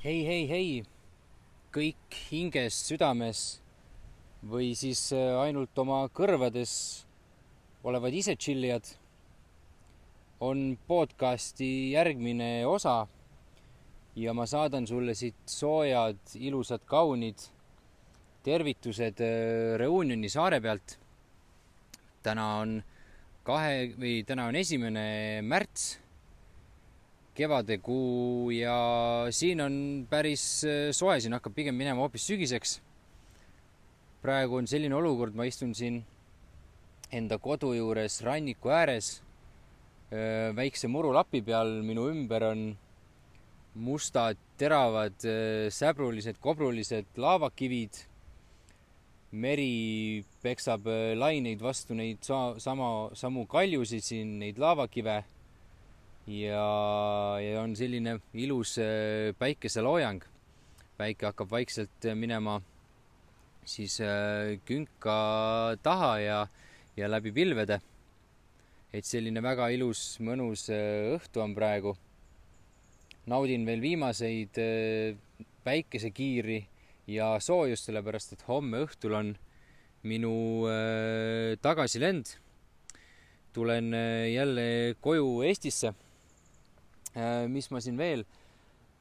hei, hei, hei, kõik hinges, südames või siis äh, ainult oma kõrvades olevad ise tšillijad, on podcasti järgmine osa ja ma saadan sulle siit soojad, ilusad, kaunid tervitused äh, Reunioni saare pealt. täna on kahe või täna on esimene märts kevadekuu ja siin on päris äh, soe, siin hakkab pigem minema hoopis sügiseks. praegu on selline olukord, ma istun siin enda kodu juures ranniku ääres äh, väikse murulapi peal, minu ümber on mustad, teravad, äh, säbrulised, kobrulised laavakivid. Meri peksab laineid vastu neid sa sama, samu kaljusid siin, neid laavakive ja, ja on selline ilus äh, päikeseloojang. päike hakkab vaikselt minema siis äh, künka taha ja, ja läbi pilvede. et selline väga ilus, mõnus äh, õhtu on praegu. naudin veel viimaseid päikesekiiri ja soojust, sellepärast et homme õhtul on minu tagasilend. tulen jälle koju Eestisse Äh, mis ma siin veel,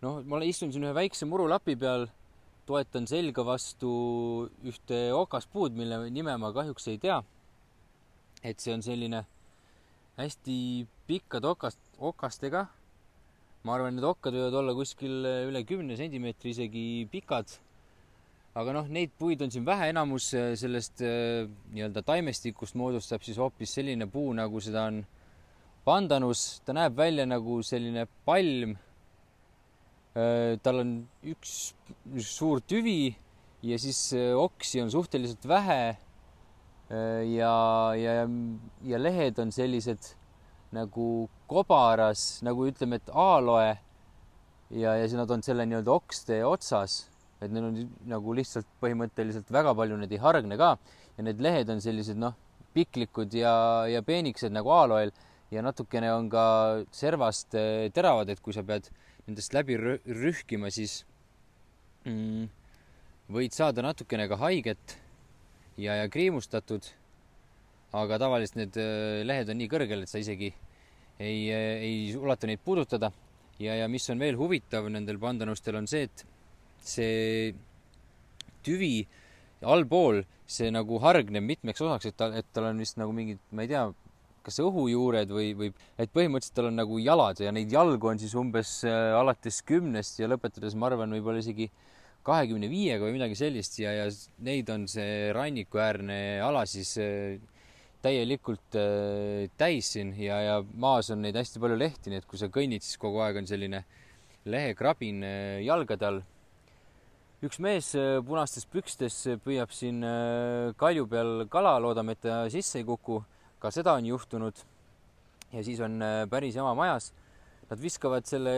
noh, ma istun siin ühe väikse murulapi peal, toetan selga vastu ühte okaspuud, mille nime ma kahjuks ei tea. et see on selline hästi pikkade okast, okastega. ma arvan, need okkad võivad olla kuskil üle kümne sentimeetri isegi pikad. Aga noh, neid puid on siin vähe, enamus sellest äh, nii-öelda taimestikust moodustab siis hoopis selline puu, nagu seda on pandanus, ta näeb välja nagu selline palm. tal on üks, üks suur tüvi ja siis oksi on suhteliselt vähe. ja, ja, ja lehed on sellised nagu kobaras, nagu ütleme, et aaloe. ja, ja siis nad on selle nii-öelda okste otsas, et neil on nagu lihtsalt põhimõtteliselt väga palju neid ei hargne ka ja need lehed on sellised noh, piklikud ja, ja peenikesed nagu aaloel ja natukene on ka servast eh, teravad, et kui sa pead nendest läbi rühkima, siis mm, võid saada natukene ka haiget ja, ja kriimustatud. aga tavaliselt need eh, lehed on nii kõrgel, et sa isegi ei, eh, ei ulata neid puudutada. ja, ja mis on veel huvitav nendel pandanustel on see, et see tüvi allpool, see nagu hargneb mitmeks osaks, et tal, et tal on vist nagu mingid, ma ei tea, kas õhujuured või, või et põhimõtteliselt tal on nagu jalad ja neid jalgu on siis umbes äh, alates kümnest ja lõpetades, ma arvan, võib-olla isegi kahekümne viiega või midagi sellist ja, ja neid on see rannikuäärne ala siis äh, täielikult äh, täis siin ja, ja maas on neid hästi palju lehti, nii et kui sa kõnnid, siis kogu aeg on selline lehekrabin jalgade all. Üks mees punastes pükstes püüab siin kalju peal kala, loodame, et ta sisse ei kuku ka seda on juhtunud. ja siis on äh, päris jama majas. Nad viskavad selle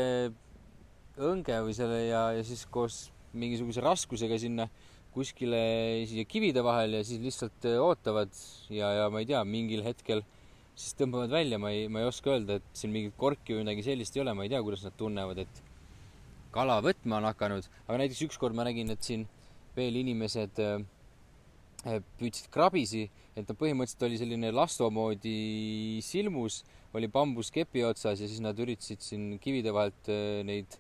õnge või selle ja, ja siis koos mingisuguse raskusega sinna kuskile siia kivide vahel ja siis lihtsalt äh, ootavad ja, ja ma ei tea, mingil hetkel siis tõmbavad välja, ma ei, ma ei oska öelda, et siin mingit korki või midagi sellist ei ole, ma ei tea, kuidas nad tunnevad, et kala võtma on hakanud, aga näiteks ükskord ma nägin, et siin veel inimesed äh, Äh, püüdsid krabisi, et ta põhimõtteliselt oli selline lasto moodi silmus, oli bambuskepi otsas ja siis nad üritasid siin kivide vahelt äh, neid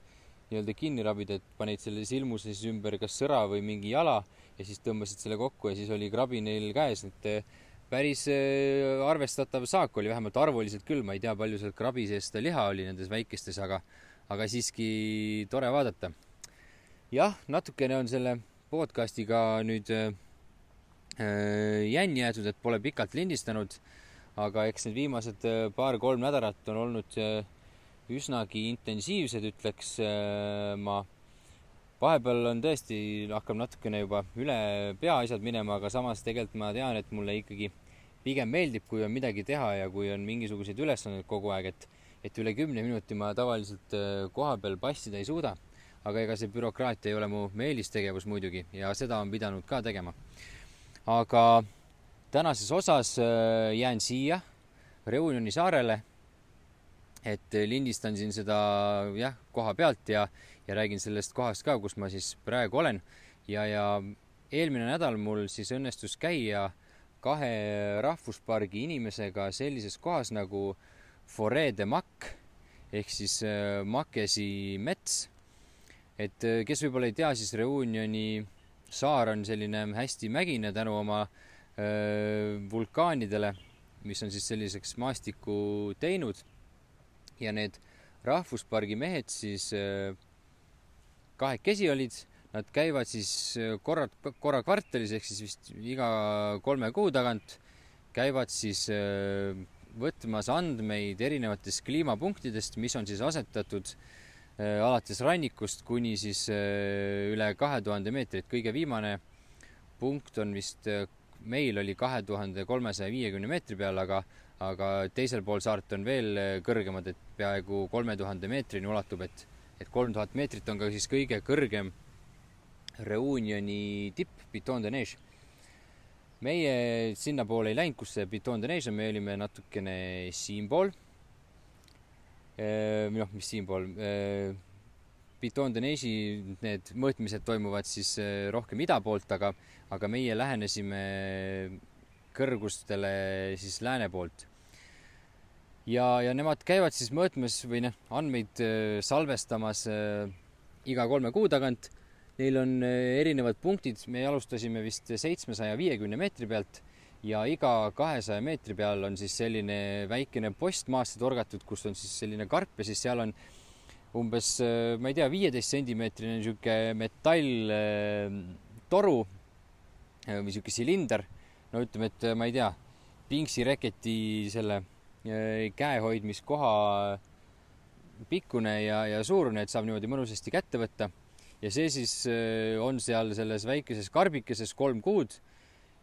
nii-öelda kinni rabida, et panid selle silmuse siis ümber kas sõra või mingi jala ja siis tõmbasid selle kokku ja siis oli krabi neil käes, et päris arvestatav saak oli, vähemalt arvuliselt küll, ma ei tea, palju seal krabi sees seda liha oli nendes väikestes, aga, aga siiski tore vaadata. jah, natukene on selle podcast'iga nüüd Äh, jänni jäetud, et pole pikalt lindistanud. aga eks need viimased äh, paar-kolm nädalat on olnud äh, üsnagi intensiivsed, ütleks ma. vahepeal on tõesti, hakkab natukene juba üle pea asjad minema, aga samas tegelikult ma tean, et mulle ikkagi pigem meeldib, kui on midagi teha ja kui on mingisuguseid ülesandeid kogu aeg, et, et üle kümne minuti ma tavaliselt koha peal passida ei suuda. aga ega see bürokraatia ei ole mu eelistegevus muidugi ja seda on pidanud ka tegema aga tänases osas äh, jään siia Reunioni saarele. et lindistan siin seda jah, koha pealt ja, ja räägin sellest kohast ka, kus ma siis praegu olen ja, ja eelmine nädal mul siis õnnestus käia kahe rahvuspargi inimesega sellises kohas nagu Forêt de Mac ehk siis äh, Makesi mets. et äh, kes võib-olla ei tea, siis Reunioni saar on selline hästi mägine tänu oma äh, vulkaanidele mis on siis selliseks maastikku teinud. ja need rahvuspargi mehed siis kahekesi olid, nad käivad siis korra, korra kvartalis ehk siis vist iga kolme kuu tagant käivad siis võtmas andmeid erinevatest kliimapunktidest, mis on siis asetatud alates rannikust kuni siis üle kahe tuhande meetrit. kõige viimane punkt on vist meil oli kahe tuhande kolmesaja viiekümne meetri peal, aga, aga teisel pool saart on veel kõrgemad, et peaaegu kolme tuhande meetrini ulatub, et, et kolm tuhat meetrit on ka siis kõige kõrgem Reunioni tipp, Piton de Neige. Meie sinnapoole ei läinud, kus see Piton de Neige on, me olime natukene siinpool. noh, mis siinpool Piton de Neige'i need mõõtmised toimuvad siis rohkem ida poolt, aga aga meie lähenesime kõrgustele siis lääne poolt. ja, ja nemad käivad siis mõõtmas või noh, andmeid äh, salvestamas äh, iga kolme kuu tagant. Neil on äh, erinevad punktid, me alustasime vist seitsmesaja viiekümne meetri pealt ja iga kahesaja meetri peal on siis selline väikene post maasse torgatud, kus on siis selline karp ja siis seal on umbes, ma ei tea, viieteist sentimeetrine niisugune metalltoru Äh, või sihuke silinder, no ütleme, et ma ei tea, pingsi reketi selle käehoidmiskoha pikkune ja, ja suurune, et saab niimoodi mõnusasti kätte võtta. Ja see siis on seal selles väikeses karbikeses kolm kuud,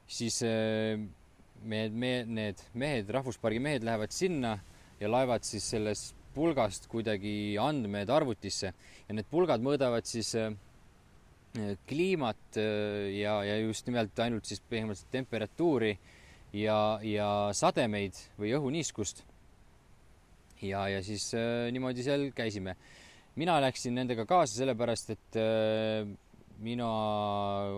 siis me, me, need mehed, rahvuspargi mehed lähevad sinna ja laevad siis sellest pulgast kuidagi andmed arvutisse ja need pulgad mõõdavad siis äh, kliimat äh, ja, ja just nimelt ainult siis põhimõtteliselt temperatuuri ja, ja sademeid või õhuniiskust. ja, ja siis äh, niimoodi seal käisime. Mina läksin nendega kaasa sellepärast, et äh, mina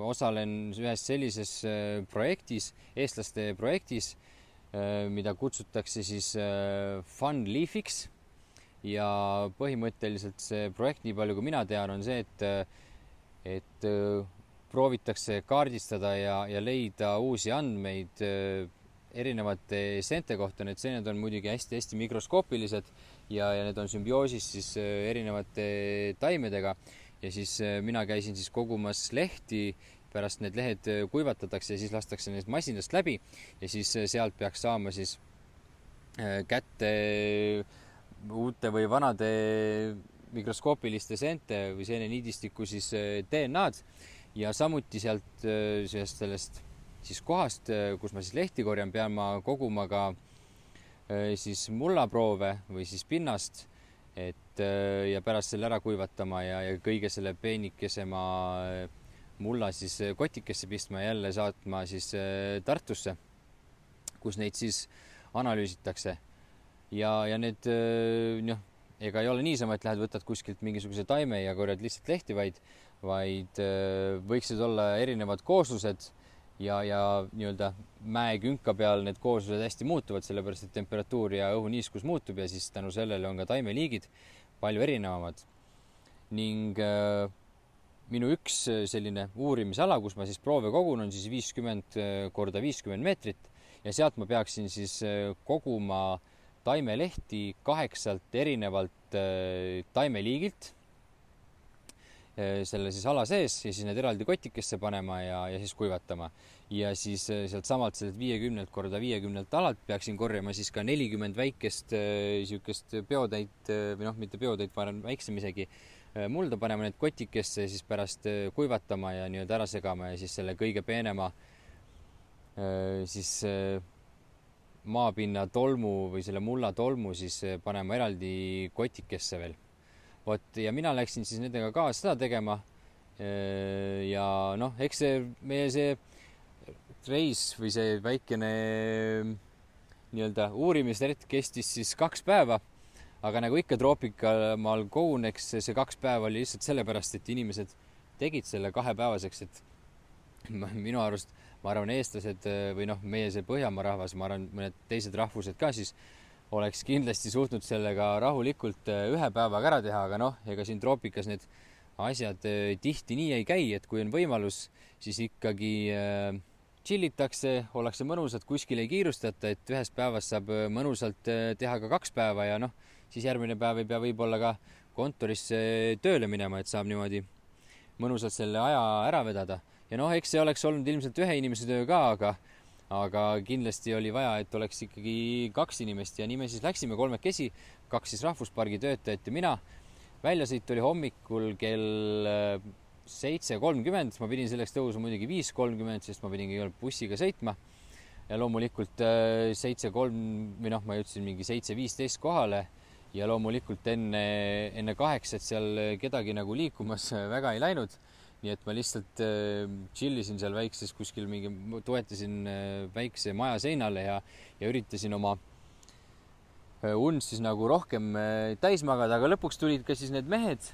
osalen ühes sellises äh, projektis, eestlaste projektis äh,, mida kutsutakse siis Fun Leafiks. Ja põhimõtteliselt see projekt, nii palju kui mina tean, on see, et et proovitakse kaardistada ja, ja leida uusi andmeid erinevate seente kohta, need seened on muidugi hästi-hästi mikroskoopilised ja, ja need on sümbioosis siis äh, erinevate taimedega. Ja siis mina käisin siis kogumas lehti, pärast need lehed kuivatatakse ja siis lastakse neist masinast läbi. Ja siis sealt peaks saama siis kätte uute või vanade mikroskoopiliste seente või seeneniidistiku siis äh, DNA-d ja samuti sealt äh, sellest, sellest siis kohast, äh, kus ma siis lehti korjan, pean ma koguma ka siis mullaproove või siis pinnast, et ja pärast selle ära kuivatama ja, ja kõige selle peenikesema mulla siis kotikesse pistma ja jälle saatma siis Tartusse, kus neid siis analüüsitakse. ja, ja need noh, ega ei ole niisama, et lähed, võtad kuskilt mingisuguse taime ja korjad lihtsalt lehti, vaid, vaid äh, võiksid olla erinevad kooslused ja, ja nii-öelda mäekünka peal need kooslused hästi muutuvad, sellepärast et temperatuur ja õhuniiskus muutub ja siis tänu sellele on ka taimeliigid palju erinevamad. ning äh, minu üks selline uurimisala, kus ma siis proove kogun, on siis viiskümmend äh, korda viiskümmend meetrit ja sealt ma peaksin siis äh, koguma äh, taimelehti kaheksalt erinevalt äh, taimeliigilt äh, selle siis ala sees ja siis need eraldi kotikesse panema ja, ja siis kuivatama. ja siis äh, sealtsamalt sellelt viiekümnelt korda viiekümnelt alalt peaksin korjama siis ka nelikümmend väikest niisugust peotäit või noh, mitte peotäit, arvan, väiksem isegi, mulda panema need kotikesse ja siis pärast kuivatama ja nii-öelda ära segama ja siis selle kõige peenema siis maapinna tolmu või selle mulla tolmu siis eh, panema eraldi kotikesse veel. Vot ja mina läksin siis nendega ka seda tegema. Ja noh, eks see meie see reis või see väikene nii-öelda uurimisretk kestis siis kaks päeva. aga nagu ikka troopikamaal Goon, eks see kaks päeva oli lihtsalt sellepärast, et inimesed tegid selle kahepäevaseks, et minu arust, ma arvan, eestlased või noh, meie see Põhjamaa rahvas, ma arvan, mõned teised rahvused ka siis oleks kindlasti suutnud sellega rahulikult ühe päevaga ära teha, aga noh, ega siin troopikas need asjad tihti nii ei käi, et kui on võimalus, siis ikkagi äh, tšillitakse, ollakse mõnusad, kuskil ei kiirustata, et ühest päevast saab äh, mõnusalt äh, teha ka kaks päeva ja noh, siis järgmine päev ei pea võib-olla ka kontorisse tööle minema, et saab niimoodi mõnusalt selle aja ära vedada. ja noh, eks see oleks olnud ilmselt ühe inimese töö ka, aga aga kindlasti oli vaja, et oleks ikkagi kaks inimest ja nii me siis läksime kolmekesi, kaks siis rahvuspargi töötajat ja mina. väljasõit oli hommikul kell äh, seitse kolmkümmend, ma pidin selleks tõusma muidugi viis kolmkümmend, sest ma pidin kõigepealt bussiga sõitma. ja loomulikult äh, seitse kolm või noh, ma jõudsin mingi seitse viisteist kohale ja loomulikult enne, enne kaheksat seal kedagi nagu liikumas väga ei läinud. Nii et ma lihtsalt äh, chill isin seal väikses kuskil mingi, toetasin äh, väikse maja seinale ja, ja üritasin oma und siis nagu rohkem täis magada, aga lõpuks tulid ka siis need mehed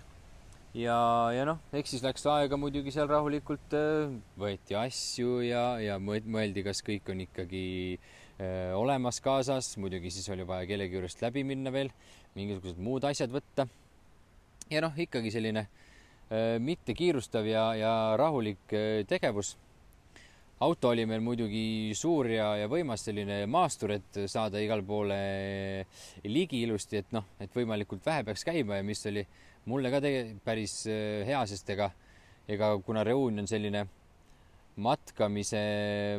ja, ja noh, eks siis läks aega muidugi seal rahulikult, äh, võeti asju ja, ja mõeldi, kas kõik on ikkagi öö, äh, olemas kaasas, muidugi siis oli vaja kellegi juurest läbi minna veel, mingisugused muud asjad võtta. ja noh, ikkagi selline öö, äh, mitte kiirustav ja, ja rahulik öö, tegevus. auto oli meil muidugi suur ja, ja võimas selline maastur, et saada igale poole ligi ilusti, et noh, et võimalikult vähe peaks käima ja mis oli mulle ka tegelikult päris äh, hea, sest ega, ega kuna Reun on selline matkamise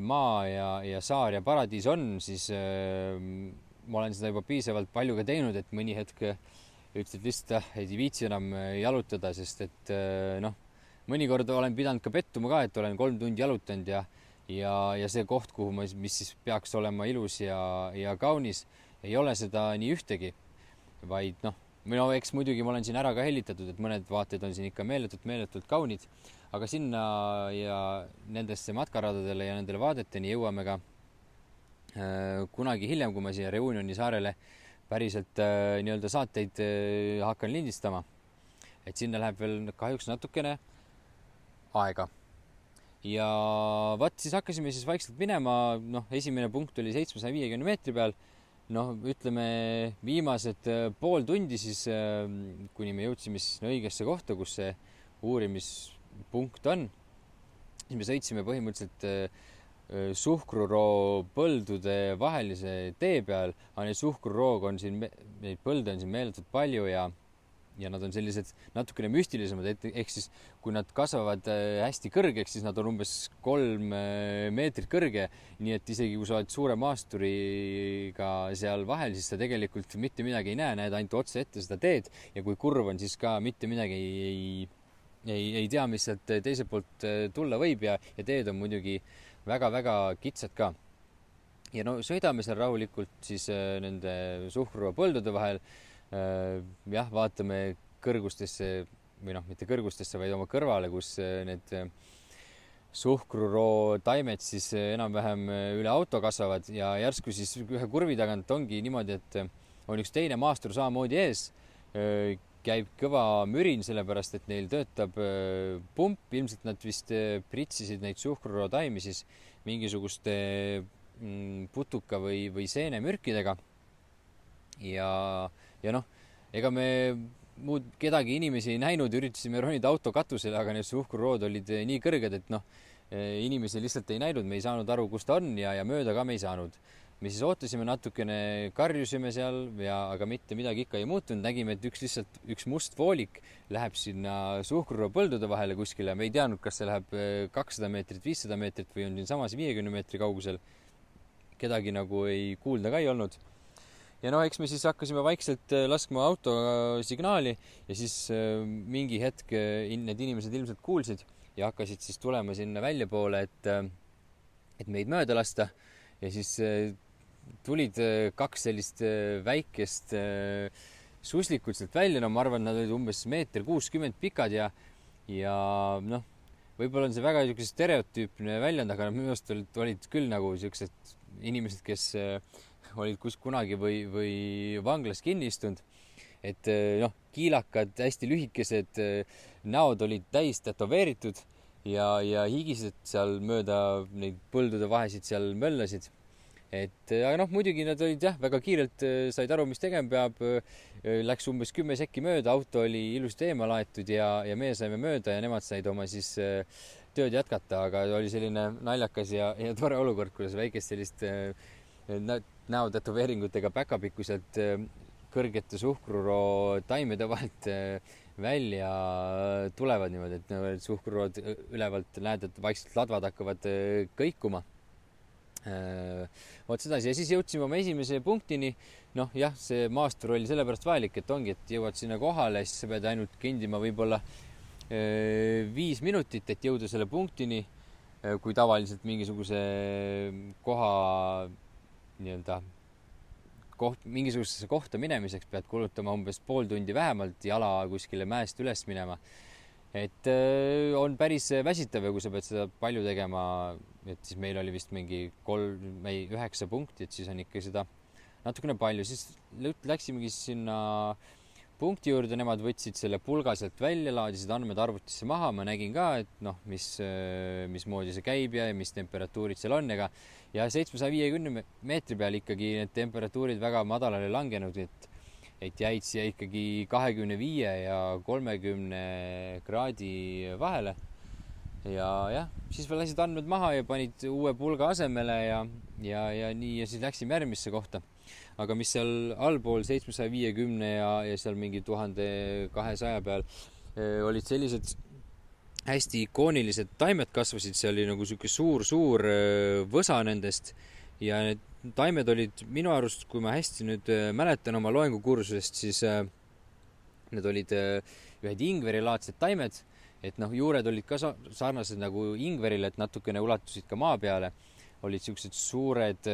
maa ja, ja saar ja paradiis on, siis äh, ma olen seda juba piisavalt palju ka teinud, et mõni hetk ütlesid lihtsalt, ah, ei viitsi enam äh, jalutada, sest et äh, noh, mõnikord olen pidanud ka pettuma ka, et olen kolm tundi jalutanud ja ja, ja see koht, kuhu ma, mis siis peaks olema ilus ja, ja kaunis, ei ole seda nii ühtegi, vaid noh no eks muidugi ma olen siin ära ka hellitatud, et mõned vaated on siin ikka meeletult, meeletult kaunid, aga sinna ja nendesse matkaradadele ja nendele vaadeteni jõuame ka äh, kunagi hiljem, kui ma siia Reunioni saarele päriselt äh, nii-öelda saateid äh, hakkan lindistama. et sinna läheb veel kahjuks natukene aega. ja vot siis hakkasime siis vaikselt minema, noh, esimene punkt oli seitsmesaja viiekümne meetri peal noh, ütleme viimased äh, pool tundi siis, äh, kuni me jõudsime siis õigesse kohta, kus see uurimispunkt on, siis me sõitsime põhimõtteliselt äh, suhkruroo põldude vahelise tee peal, aga neid suhkrurooga on siin, neid põlde on siin meeletult palju ja ja nad on sellised natukene müstilisemad, et ehk siis kui nad kasvavad äh, hästi kõrgeks, siis nad on umbes kolm äh, meetrit kõrge. nii et isegi kui sa oled suure maasturiga seal vahel, siis sa tegelikult mitte midagi ei näe, näed ainult otse ette seda teed ja kui kurv on, siis ka mitte midagi ei, ei, ei, ei tea, mis sealt teiselt poolt äh, tulla võib ja, ja teed on muidugi väga-väga kitsad ka ja no sõidame seal rahulikult siis nende suhkrupõldude vahel Äh, jah, vaatame kõrgustesse või noh, mitte kõrgustesse, vaid oma kõrvale, kus äh, need äh, suhkruroo taimed siis enam-vähem üle auto kasvavad ja järsku siis ühe kurvi tagant ongi niimoodi, et on üks teine maastur samamoodi ees. Käib kõva mürin, sellepärast et neil töötab pump, ilmselt nad vist pritsisid neid suhkruroo taimi siis mingisuguste mm, putuka või, või seenemürkidega. ja ja noh, ega me muud kedagi inimesi ei näinud, üritasime ronida auto katusele, aga need suhkrurood olid nii kõrged, et noh, inimesi lihtsalt ei näinud, me ei saanud aru, kus ta on ja, ja mööda ka me ei saanud. Me siis ootasime natukene, karjusime seal ja, aga mitte midagi ikka ei muutunud, nägime, et üks lihtsalt, üks must voolik läheb sinna suhkruroo põldude vahele kuskile, me ei teadnud, kas see läheb eh, kakssada meetrit, viissada meetrit või on siinsamas viiekümne meetri kaugusel. kedagi nagu ei kuulda ka ei olnud ja noh, eks me siis hakkasime vaikselt äh, laskma auto signaali ja siis äh, mingi hetk äh, need inimesed ilmselt kuulsid ja hakkasid siis tulema sinna väljapoole, et, et meid mööda lasta. ja siis tulid kaks sellist väikest suslikut sealt välja, no ma arvan, nad olid umbes meeter kuuskümmend pikad ja, ja noh, võib-olla on see väga niisugune stereotüüpne väljend, aga minu arust olid, olid küll nagu siuksed inimesed, kes olid kus kunagi või, või vanglas kinni istunud. et noh, kiilakad, hästi lühikesed näod olid täis tätoveeritud ja, ja higised seal mööda neid põldude vahesid seal möllasid. Et aga noh, muidugi nad olid jah, väga kiirelt said aru, mis tegema peab. Läks umbes kümme sekki mööda, auto oli ilusti eemale aetud ja, ja meie saime mööda ja nemad said oma siis tööd jätkata, aga oli selline naljakas ja, ja tore olukord, kuidas väikest sellist näo tätoveeringutega päkapikku sealt kõrgete suhkruroo taimede vahelt välja tulevad niimoodi, et suhkrurood ülevalt näed, et vaikselt ladvad hakkavad äh, kõikuma. Äh, vot sedasi ja siis jõudsime oma esimese punktini. noh, jah, see maastur oli sellepärast vajalik, et ongi, et jõuad sinna kohale, siis sa pead ainult kõndima võib-olla äh, viis minutit, et jõuda selle punktini. kui tavaliselt mingisuguse koha nii-öelda koht, mingisugusesse kohta minemiseks pead kulutama umbes pool tundi vähemalt jala kuskile mäest üles minema. et äh, on päris väsitav ja kui sa pead seda palju tegema, et siis meil oli vist mingi kolm, ei üheksa punkti, et siis on ikka seda natukene palju, siis läksimegi sinna punkti juurde, nemad võtsid selle pulga sealt välja, laadisid andmed arvutisse maha, ma nägin ka, et noh, mis, mismoodi see käib ja mis temperatuurid seal on, ega ja seitsmesaja viiekümne meetri peal ikkagi need temperatuurid väga madalale langenud, et et jäid siia ikkagi kahekümne viie ja kolmekümne kraadi vahele. Ja jah, siis veel lasid andmed maha ja panid uue pulga asemele ja, ja, ja nii ja siis läksime järgmisse kohta. aga mis seal allpool seitsmesaja viiekümne ja, ja seal mingi tuhande kahesaja peal eh, olid sellised hästi ikoonilised taimed kasvasid, see oli nagu sihuke suur-suur äh, võsa nendest ja need taimed olid minu arust, kui ma hästi nüüd äh, mäletan oma loengukursusest, siis äh, need olid ühed ingverilaadsed taimed, et noh, juured olid ka sarnased nagu ingveril, et natukene ulatusid ka maa peale. olid siuksed suured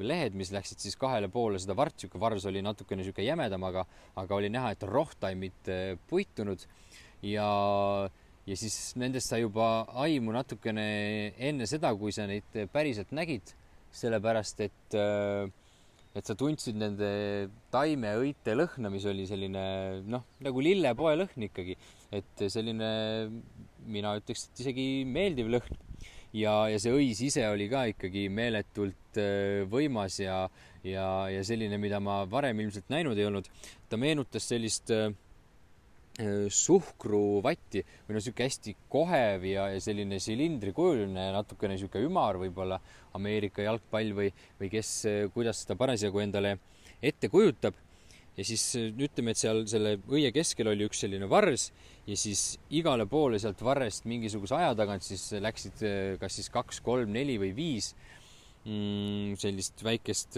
lehed, mis läksid siis kahele poole. Seda vart, sihuke vars oli natukene sihuke jämedam, aga, aga oli näha, et rohtaim mitte puitunud. Ja ja siis nendest sai juba aimu natukene enne seda, kui sa neid päriselt nägid, sellepärast et, äh, et sa tundsid nende taimeõite lõhna, mis oli selline noh, nagu lillepoe lõhn ikkagi, et selline, mina ütleks, et isegi meeldiv lõhn. ja, ja see õis ise oli ka ikkagi meeletult äh, võimas ja, ja, ja selline, mida ma varem ilmselt näinud ei olnud. ta meenutas sellist äh, Äh, suhkruvatti või no sihuke hästi kohev ja, ja selline silindrikujuline, natukene sihuke ümar võib-olla Ameerika jalgpall või, või kes, kuidas seda parasjagu endale ette kujutab. Ja siis ütleme, et seal selle õie keskel oli üks selline vars ja siis igale poole sealt varrest mingisuguse aja tagant siis läksid kas siis kaks, kolm, neli või viis mm, sellist väikest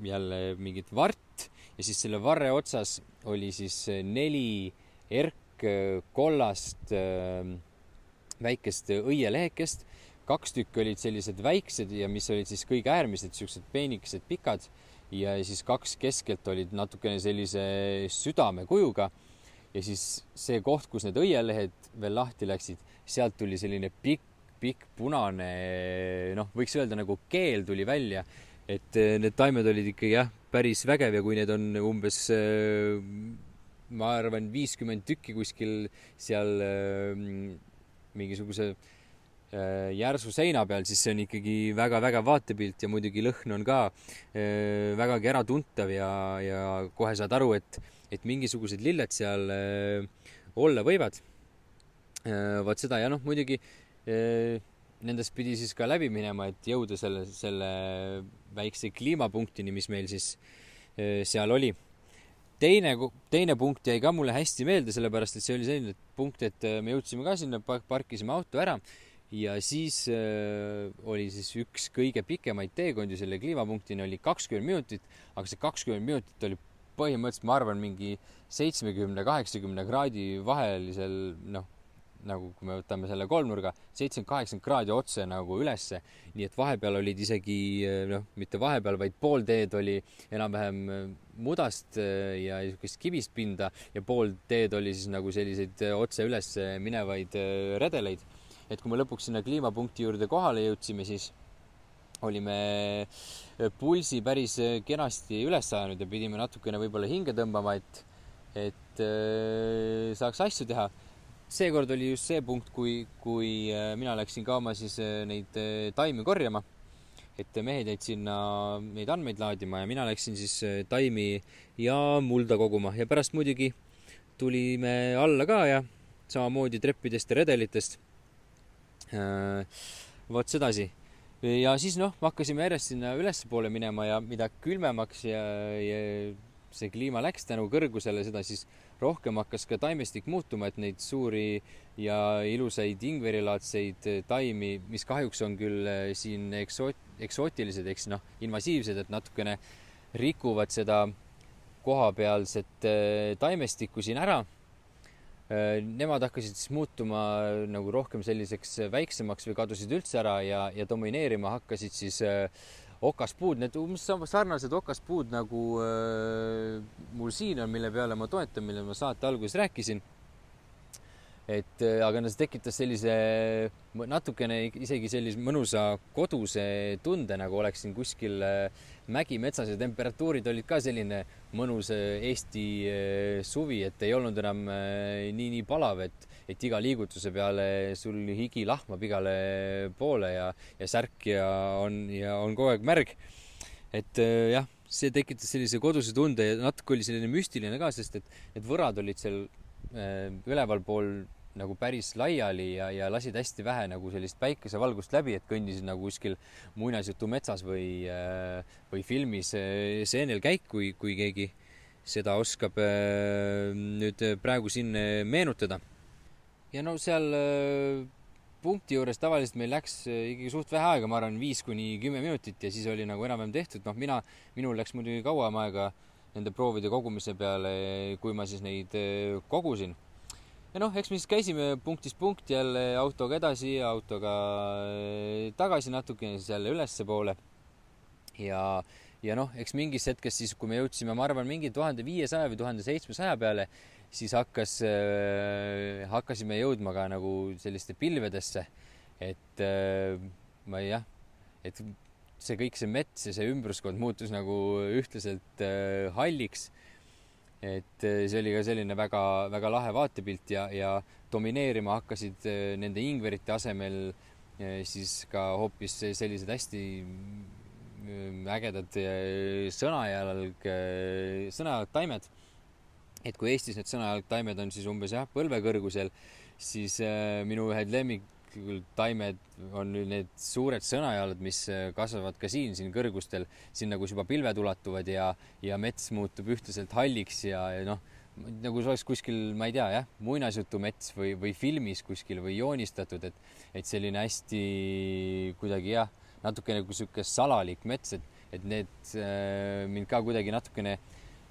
jälle mingit vart ja siis selle varre otsas oli siis neli erk kollast ähm, väikest õielehekest, kaks tükki olid sellised väiksed ja mis olid siis kõige äärmised, siuksed peenikesed, pikad ja siis kaks keskelt olid natukene sellise südamekujuga. ja siis see koht, kus need õielehed veel lahti läksid, sealt tuli selline pikk, pikk punane, noh, võiks öelda nagu keel tuli välja, et äh, need taimed olid ikkagi jah, päris vägev ja kui need on umbes äh, ma arvan, viiskümmend tükki kuskil seal äh, mingisuguse äh, järsu seina peal, siis see on ikkagi väga-väga vaatepilt ja muidugi lõhn on ka äh, vägagi äratuntav ja, ja kohe saad aru, et, et mingisugused lilled seal äh, olla võivad äh,. vot seda ja noh, muidugi äh, nendest pidi siis ka läbi minema, et jõuda selle, selle väikse kliimapunktini, mis meil siis äh, seal oli teine, teine punkt jäi ka mulle hästi meelde, sellepärast et see oli selline punkt, et äh, me jõudsime ka sinna, parkisime auto ära ja siis äh, oli siis üks kõige pikemaid teekondi selle kliimapunktini oli kakskümmend minutit, aga see kakskümmend minutit oli põhimõtteliselt, ma arvan, mingi seitsmekümne, kaheksakümne kraadi vahelisel, noh nagu kui me võtame selle kolmnurga, seitsekümmend, kaheksakümmend kraadi otse nagu ülesse. nii et vahepeal olid isegi noh, mitte vahepeal, vaid pool teed oli enam-vähem äh, mudast äh, ja niisugust kivist pinda ja pool teed oli siis nagu selliseid äh, otse üles minevaid redeleid. Et kui me lõpuks sinna kliimapunkti juurde kohale jõudsime, siis olime pulsi päris kenasti üles ajanud ja pidime natukene võib-olla hinge tõmbama, et, et äh, saaks asju teha. seekord oli just see punkt, kui, kui äh, mina läksin ka oma siis äh, neid taimi korjama. et mehed jäid sinna neid andmeid laadima ja mina läksin siis taimi ja mulda koguma ja pärast muidugi tulime alla ka ja samamoodi treppidest ja redelitest. Vot sedasi. Ja siis noh, hakkasime järjest sinna ülespoole minema ja mida külmemaks ja, ja see kliima läks tänu kõrgusele, seda siis rohkem hakkas ka taimestik muutuma, et neid suuri ja ilusaid ingverilaadseid taimi, mis kahjuks on küll eh, siin eksoot-, eksootilised, eks noh, invasiivsed, et natukene rikuvad seda kohapealset eh, taimestikku siin ära. Äh, nemad hakkasid siis muutuma nagu rohkem selliseks väiksemaks või kadusid üldse ära ja, ja domineerima hakkasid siis äh, okaspuud, need umbes sarnased okaspuud nagu äh, mul siin on, mille peale ma toetan, mille ma saate alguses rääkisin. Et äh, aga no see tekitas sellise natukene isegi sellise mõnusa koduse tunde, nagu oleksin kuskil äh, mägimetsas ja temperatuurid olid ka selline mõnus äh, Eesti suvi, et ei olnud enam nii, nii palav, et, et iga liigutuse peale sul higi lahmab igale poole ja, ja särk ja on, ja on kogu aeg märg. et jah, see tekitas sellise koduse tunde ja natuke oli selline müstiline ka, sest et need võrad olid seal ülevalpool nagu päris laiali ja, ja lasid hästi vähe nagu sellist päikesevalgust läbi, et kõndisid nagu kuskil muinasjutu metsas või, äh, või filmis äh, seenel käik, kui, kui keegi seda oskab äh, nüüd praegu siin meenutada. ja no seal punkti juures tavaliselt meil läks ikkagi suht vähe aega, ma arvan, viis kuni kümme minutit ja siis oli nagu enam-vähem tehtud, noh, mina, minul läks muidugi kauem aega nende proovide kogumise peale, kui ma siis neid kogusin ja noh, eks me siis käisime punktist punkti jälle autoga edasi, autoga äh, tagasi natukene, siis jälle ülespoole. ja, ja noh, eks mingis hetkes siis, kui me jõudsime, ma arvan, mingi tuhande viiesaja või tuhande seitsmesaja peale, siis hakkas äh,, hakkasime jõudma ka nagu selliste pilvedesse. et äh, ma ei jah, et see kõik see mets ja see ümbruskond muutus nagu ühtlaselt äh, halliks et eh, see oli ka selline väga-väga lahe vaatepilt ja, ja domineerima hakkasid eh, nende ingverite asemel eh, siis ka hoopis sellised hästi mm, ägedad sõnajalg, sõnajalgtaimed. et kui Eestis need sõnajalgtaimed on siis umbes jah, põlvekõrgusel, siis minu ühed lemmik taimed on nüüd need suured sõnajalad, mis äh, kasvavad ka siin, siin kõrgustel, sinna, kus juba pilved ulatuvad ja, ja mets muutub ühtlaselt halliks ja, ja noh, nagu see oleks kuskil, ma ei tea, jah, muinasjutumets või, või filmis kuskil või joonistatud, et, et selline hästi kuidagi jah, natukene nagu niisugune salalik mets, et, et need äh, mind ka kuidagi natukene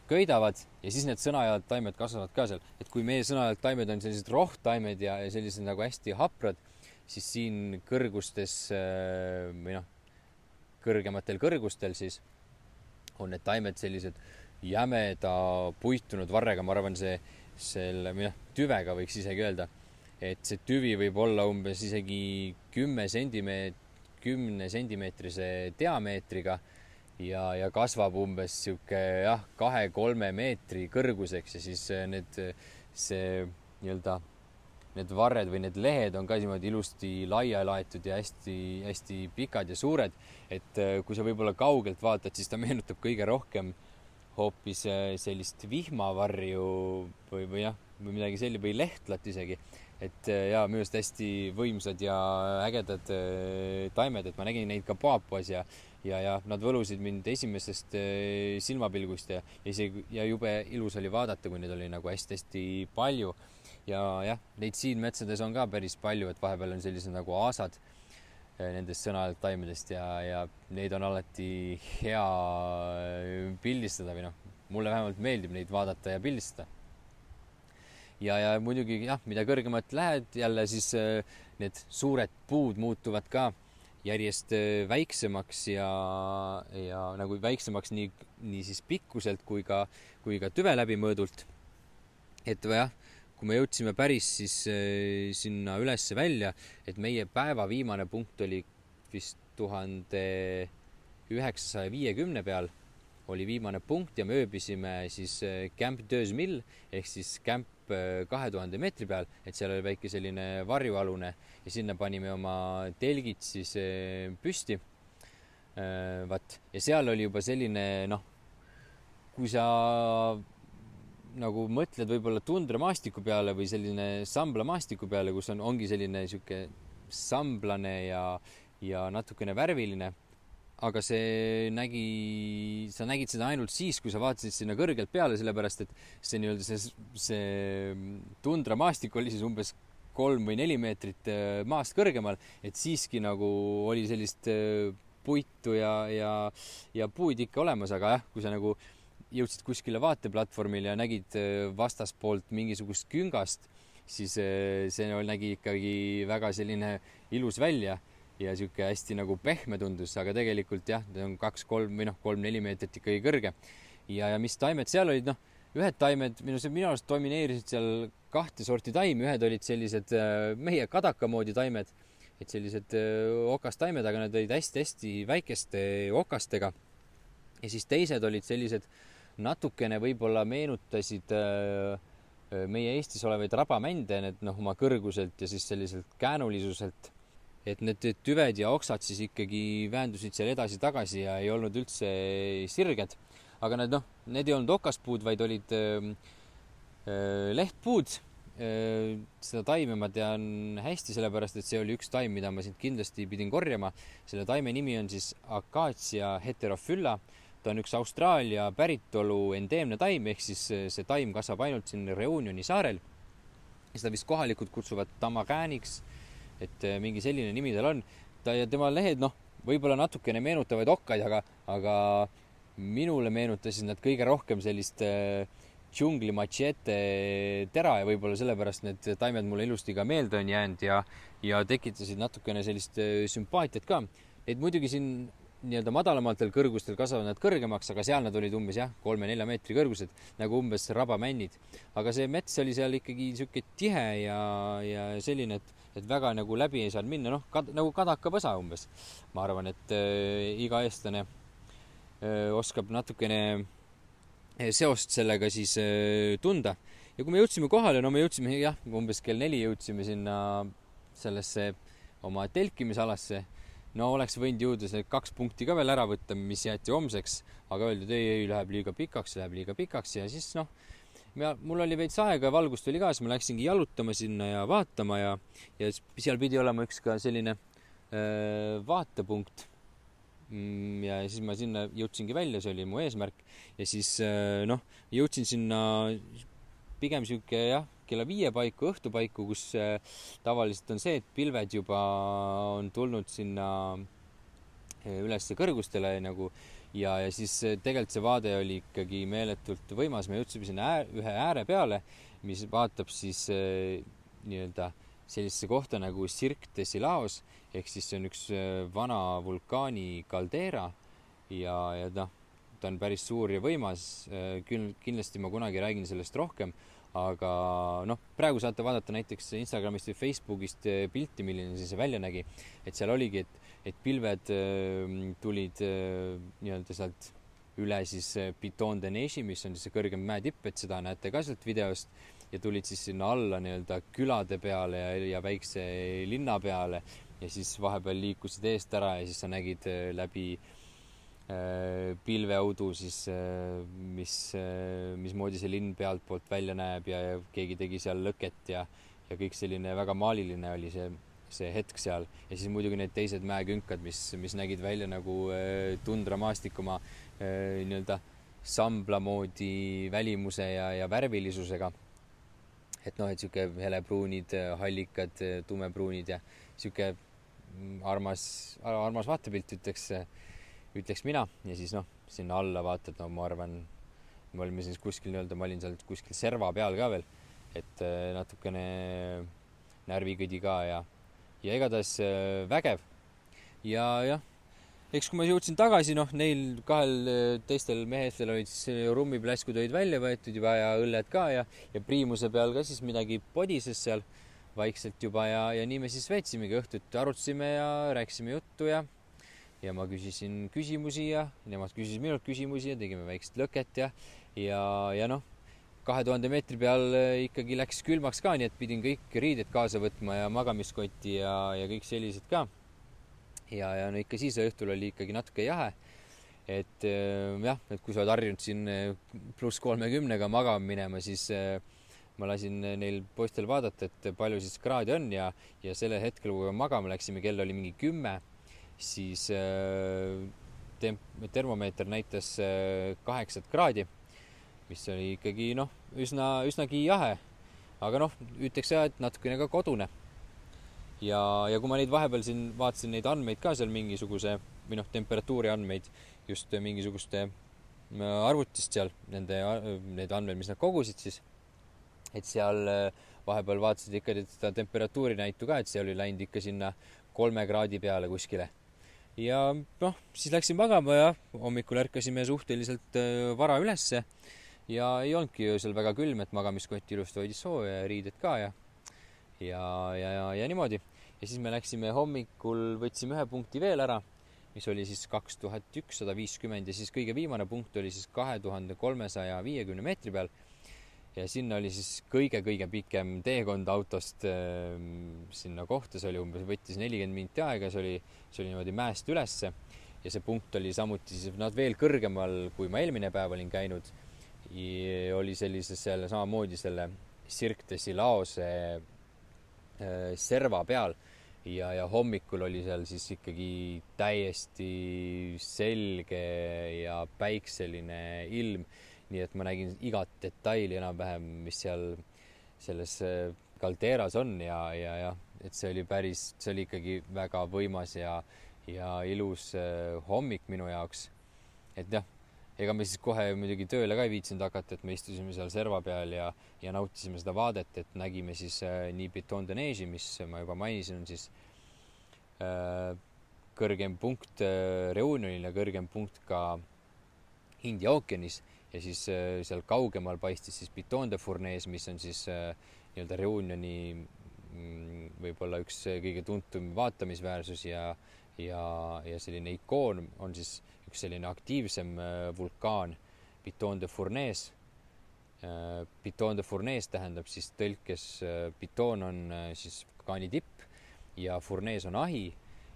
köidavad ja siis need sõnajalad taimed kasvavad ka seal, et kui meie sõnajalad taimed on sellised rohttaimed ja, ja sellised nagu hästi haprad siis siin kõrgustes äh, või noh, kõrgematel kõrgustel siis on need taimed sellised jämeda puitunud varrega, ma arvan, see, selle või noh, tüvega võiks isegi öelda, et see tüvi võib olla umbes isegi kümme sentimeet-, kümne sentimeetrise diameetriga ja, ja kasvab umbes sihuke jah, kahe-kolme meetri kõrguseks ja siis need, see nii-öelda need varred või need lehed on ka niimoodi ilusti laia laetud ja hästi-hästi pikad ja suured. et äh, kui sa võib-olla kaugelt vaatad, siis ta meenutab kõige rohkem hoopis äh, sellist vihmavarju või, või jah, või midagi sellist või lehtlat isegi. et äh, ja minu arust hästi võimsad ja ägedad taimed, et ma nägin neid ka Paapuas ja ja, ja nad võlusid mind esimesest silmapilgust ja isegi ja jube ilus oli vaadata, kui neid oli nagu hästi-hästi palju ja jah, neid siin metsades on ka päris palju, et vahepeal on sellised nagu aasad eh, nendest sõnajalgtaimedest ja, ja neid on alati hea eh, pildistada või noh, mulle vähemalt meeldib neid vaadata ja pildistada. ja, ja muidugi jah, mida kõrgemalt lähed jälle, siis eh, need suured puud muutuvad ka järjest väiksemaks ja, ja nagu väiksemaks nii, nii siis pikkuselt kui ka, kui ka tüve läbimõõdult. et jah kui me jõudsime päris siis äh, sinna ülesse välja, et meie päeva viimane punkt oli vist tuhande üheksasaja viiekümne peal oli viimane punkt ja me ööbisime siis äh, Camp Deux Mille ehk siis Camp äh, kahe tuhande meetri peal, et seal oli väike selline varjualune ja sinna panime oma telgid siis püsti. vaat ja seal oli juba selline noh, kui sa nagu mõtled võib-olla tundramaastiku peale või selline samblamaastiku peale, kus on, ongi selline sihuke samblane ja, ja natukene värviline. Aga see nägi, sa nägid seda ainult siis, kui sa vaatasid sinna kõrgelt peale, sellepärast et see nii-öelda see, see tundramaastik oli siis umbes kolm või neli meetrit äh, maast kõrgemal, et siiski nagu oli sellist äh, puitu ja, ja, ja puid ikka olemas, aga jah, kui sa nagu jõudsid kuskile vaateplatvormile ja nägid äh, vastaspoolt mingisugust küngast, siis see nägi ikkagi väga selline ilus välja ja sihuke hästi nagu pehme tundus, aga tegelikult jah, ta on kaks-kolm või noh, kolm-neli meetrit ikkagi kõrge. ja, ja mis taimed seal olid, noh, ühed taimed minu, minu arust domineerisid seal kahte sorti taimi, ühed olid sellised äh, meie kadaka moodi taimed, et sellised äh, okastaimed, aga nad olid hästi-hästi väikeste okastega. ja siis teised olid sellised natukene võib-olla meenutasid äh, meie Eestis olevaid rabamände, need noh, oma kõrguselt ja siis selliselt käänulisuselt et need tüved ja oksad siis ikkagi väändusid seal edasi-tagasi ja ei olnud üldse sirged. aga need noh, need ei olnud okaspuud, vaid olid äh, äh, lehtpuud äh,. seda taime ma tean hästi, sellepärast et see oli üks taim, mida ma siit kindlasti pidin korjama. selle taime nimi on siis Acacia heterophylla. Ta on üks Austraalia päritolu endeemne taim, ehk siis see taim kasvab ainult siin Reunioni saarel. seda vist kohalikud kutsuvad tamagääniks et äh, mingi selline nimi tal on. ta ja tema lehed, noh, võib-olla natukene meenutavad okkaid, aga, aga minule meenutasid nad kõige rohkem sellist äh, džungli machete tera ja võib-olla sellepärast need taimed mulle ilusti ka meelde on jäänud ja, ja tekitasid natukene sellist sümpaatiat ka. et muidugi siin nii-öelda madalamatel kõrgustel kasvavad nad kõrgemaks, aga seal nad olid umbes jah, kolme-nelja meetri kõrgused nagu umbes rabamännid. aga see mets oli seal ikkagi sihuke tihe ja, ja selline, et et väga nagu läbi ei saanud minna, noh kad, nagu kadakapõsa umbes. ma arvan, et äh, iga eestlane äh, oskab natukene äh, seost sellega siis äh, tunda. ja kui me jõudsime kohale, no me jõudsime jah, umbes kell neli jõudsime sinna sellesse oma telkimisalasse. No oleks võinud jõuda see kaks punkti ka veel ära võtta, mis jäeti homseks, aga öeldi, et ei, ei, läheb liiga pikaks, läheb liiga pikaks ja siis noh mul oli veits aega ja valgust oli ka, siis ma läksingi jalutama sinna ja vaatama ja, ja seal pidi olema üks ka selline öö, vaatepunkt. Mm, ja siis ma sinna jõudsingi välja, see oli mu eesmärk ja siis noh, jõudsin sinna pigem sihuke jah, kella viie paiku, õhtu paiku, kus äh, tavaliselt on see, et pilved juba on tulnud sinna ülesse kõrgustele nagu ja, ja siis eh, tegelikult see vaade oli ikkagi meeletult võimas, me jõudsime sinna äär, ühe ääre peale, mis vaatab siis äh, nii-öelda sellisesse kohta nagu Cirque de Silaos ehk siis see on üks äh, vana vulkaani kaldeera ja, ja noh, ta on päris suur ja võimas äh,. küll kindlasti ma kunagi räägin sellest rohkem, aga noh, praegu saate vaadata näiteks Instagramist või Facebookist pilti, milline see välja nägi, et seal oligi, et et pilved ähm, tulid äh, nii-öelda sealt üle siis Piton de Neige'i, mis on siis see kõrgem mäetipp, et seda näete ka sealt videost. Ja tulid siis sinna alla nii-öelda külade peale ja, ja väikse linna peale. Ja siis vahepeal liikusid eest ära ja siis sa nägid läbi äh, pilveaudu siis äh,, mis äh,, mismoodi see linn pealtpoolt välja näeb ja, ja keegi tegi seal lõket ja, ja kõik selline väga maaliline oli see see hetk seal ja siis muidugi need teised mäekünkad, mis, mis nägid välja nagu äh, tundramaastik oma äh, nii-öelda sambla moodi välimuse ja, ja värvilisusega. et noh, et sihuke helepruunid, hallikad, tumepruunid ja sihuke armas, armas vaatepilt, ütleks, ütleks mina ja siis noh, sinna alla vaatad, no ma arvan, me olime siis kuskil nii-öelda, ma olin seal kuskil serva peal ka veel, et äh, natukene närvikõdi ka ja ja igatahes äh, vägev. ja jah, eks kui ma jõudsin tagasi, noh, neil kahel äh, teistel meestel olid siis rummipläskud olid välja võetud juba ja õlled ka ja, ja priimuse peal ka siis midagi podises seal vaikselt juba ja, ja nii me siis veetsimegi õhtut, arutasime ja rääkisime juttu ja ja ma küsisin küsimusi ja nemad küsisid minult küsimusi ja tegime väikest lõket ja, ja, ja noh, kahe tuhande meetri peal ikkagi läks külmaks ka, nii et pidin kõik riided kaasa võtma ja magamiskotti ja, ja kõik sellised ka. ja, ja no ikka siis õhtul oli ikkagi natuke jahe. et jah, et kui sa oled harjunud siin pluss kolmekümnega magama minema, siis ma lasin neil poistel vaadata, et palju siis kraadi on ja, ja sellel hetkel, kui me magama läksime, kell oli mingi kümme, siis äh, temp-, termomeeter näitas äh, kaheksat kraadi, mis oli ikkagi noh, üsna, üsnagi jahe. aga noh, ütleks jah, et natukene ka kodune. ja, ja kui ma neid vahepeal siin vaatasin neid andmeid ka seal mingisuguse või noh, temperatuuri andmeid just mingisuguste äh, arvutist seal, nende, need andmed, mis nad kogusid, siis et seal vahepeal vaatasid ikka seda temperatuuri näitu ka, et see oli läinud ikka sinna kolme kraadi peale kuskile. Ja noh, siis läksin magama ja hommikul ärkasime suhteliselt äh, vara ülesse. Ja ei olnudki öösel väga külm, et magamiskott ilusti hoidis sooja ja riided ka ja ja, ja, ja, ja niimoodi. ja siis me läksime hommikul, võtsime ühe punkti veel ära, mis oli siis kaks tuhat ükssada viiskümmend. Ja siis kõige viimane punkt oli siis kahe tuhande kolmesaja viiekümne meetri peal ja sinna oli siis kõige-kõige pikem teekond autost äh, sinna kohta, see oli umbes, võttis nelikümmend minti aega, see oli, see oli niimoodi mäest ülesse. Ja see punkt oli samuti siis nad veel kõrgemal, kui ma eelmine päev olin käinud. oli sellises seal samamoodi selle Cirque de Silaose äh, serva peal. Ja, ja hommikul oli seal siis ikkagi täiesti selge ja päikseline ilm nii et ma nägin igat detaili enam-vähem, mis seal selles kaldeeras on ja, ja, ja et see oli päris, see oli ikkagi väga võimas ja, ja ilus äh, hommik minu jaoks. et jah, ega me siis kohe muidugi tööle ka ei viitsinud hakata, et me istusime seal serva peal ja, ja nautisime seda vaadet, et nägime siis äh, nii Piton de Neige'i, mis ma juba mainisin, on siis äh, kõrgem punkt äh, Reunionil ja kõrgem punkt ka India ookeanis ja siis äh, seal kaugemal paistis siis Piton de Fournees, mis on siis äh, nii-öelda Reunioni mm, võib-olla üks äh, kõige tuntum vaatamisväärsus ja, ja, ja selline ikoon on siis üks selline aktiivsem vulkaan, Piton de Fournees. Piton de Fournees tähendab siis tõlkes, Piton on siis vulkaani tipp ja Fournees on ahi.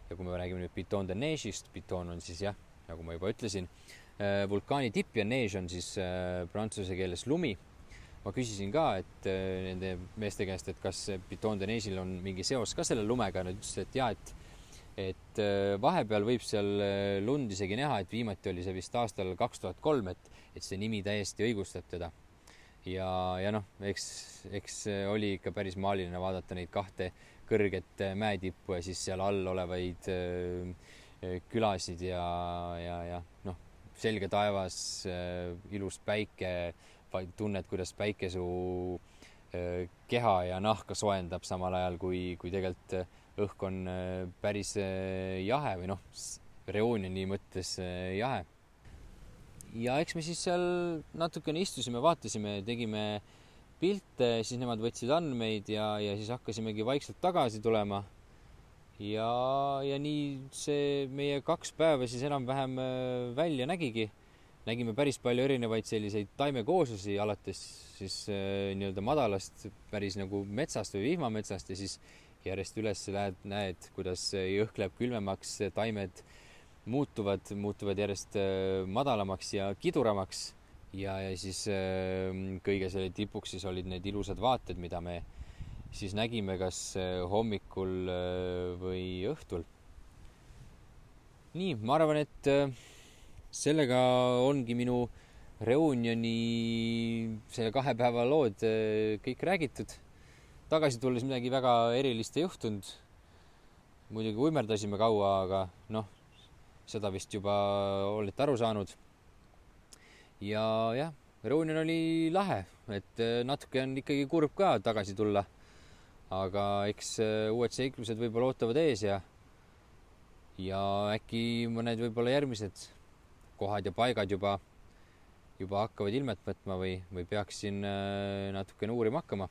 ja kui me räägime nüüd Piton de Neige'ist, Piton on siis jah, nagu ma juba ütlesin vulkaani tipp ja neige on siis äh, prantsuse keeles lumi. ma küsisin ka, et äh, nende meeste käest, et kas Piton de Neige'il on mingi seos ka selle lumega, nad ütlesid, et jaa, et et vahepeal võib seal lund isegi näha, et viimati oli see vist aastal kaks tuhat kolm, et, et see nimi täiesti õigustab teda. ja, ja noh, eks, eks oli ikka päris maaliline vaadata neid kahte kõrget mäetippu ja siis seal all olevaid külasid ja, ja, ja selge taevas, äh, ilus päike, tunned, kuidas päike su äh, keha ja nahka soojendab samal ajal, kui, kui tegelikult äh, õhk on päris jahe või noh, reoonioni mõttes jahe. ja eks me siis seal natukene istusime, vaatasime, tegime pilte, siis nemad võtsid andmeid ja, ja siis hakkasimegi vaikselt tagasi tulema ja, ja nii see meie kaks päeva siis enam-vähem äh, välja nägigi. nägime päris palju erinevaid selliseid taimekooslusi, alates siis äh, nii-öelda madalast päris nagu metsast või vihmametsast ja siis järjest üles lähed, näed, kuidas jõhk läheb külmemaks, taimed muutuvad, muutuvad järjest äh, madalamaks ja kiduramaks ja, ja siis kõige selle tipuks siis olid need ilusad vaated, mida me siis nägime kas äh, hommikul äh, või õhtul. nii, ma arvan, et äh, sellega ongi minu reunioni selle kahe päeva lood kõik räägitud. tagasi tulles midagi väga erilist ei juhtunud. muidugi uimerdasime kaua, aga noh, seda vist juba olete aru saanud. ja jah, reunion oli lahe, et natuke on ikkagi kurb ka tagasi tulla aga eks äh, uued seiklused võib-olla ootavad ees ja ja äkki mõned võib-olla järgmised kohad ja paigad juba, juba hakkavad ilmet võtma või, või peaksin äh, natukene uurima hakkama.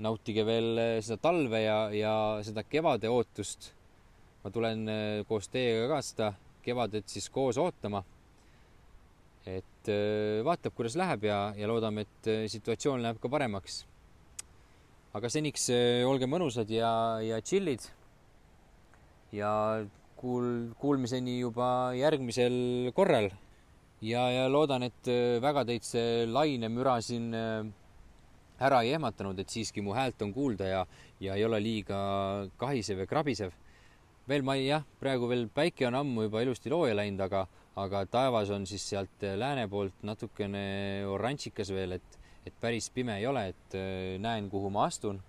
nautige veel äh, seda talve ja, ja seda kevade ootust. ma tulen koos teiega ka seda kevadet siis koos ootama. et vaatab, kuidas läheb ja, ja loodame, et situatsioon läheb ka paremaks. Aga seniks olge mõnusad ja, ja chill'id. ja kuul-, kuulmiseni juba järgmisel korral. ja, ja loodan, et väga teid see lainemüra siin ära ei ehmatanud, et siiski mu häält on kuulda ja, ja ei ole liiga kahisev ja krabisev. veel ma ei, jah, praegu veel päike on ammu juba ilusti looja läinud, aga, aga taevas on siis sealt lääne poolt natukene oranžikas veel, et, et päris pime ei ole, et äh, näen, kuhu ma astun.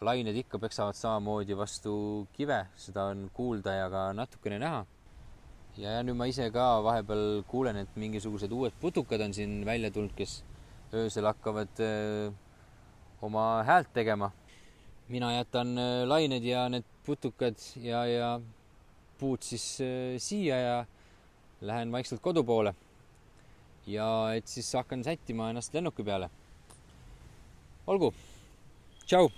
lained ikka peksavad samamoodi vastu kive, seda on kuulda ja ka natukene näha. ja, ja nüüd ma ise ka vahepeal kuulen, et mingisugused uued putukad on siin välja tulnud, kes öösel hakkavad äh, oma häält tegema. mina jätan äh, lained ja need putukad ja, ja puud siis äh, siia ja lähen vaikselt kodu poole. Ja et siis hakkan sättima ennast lennuki peale. olgu, tšau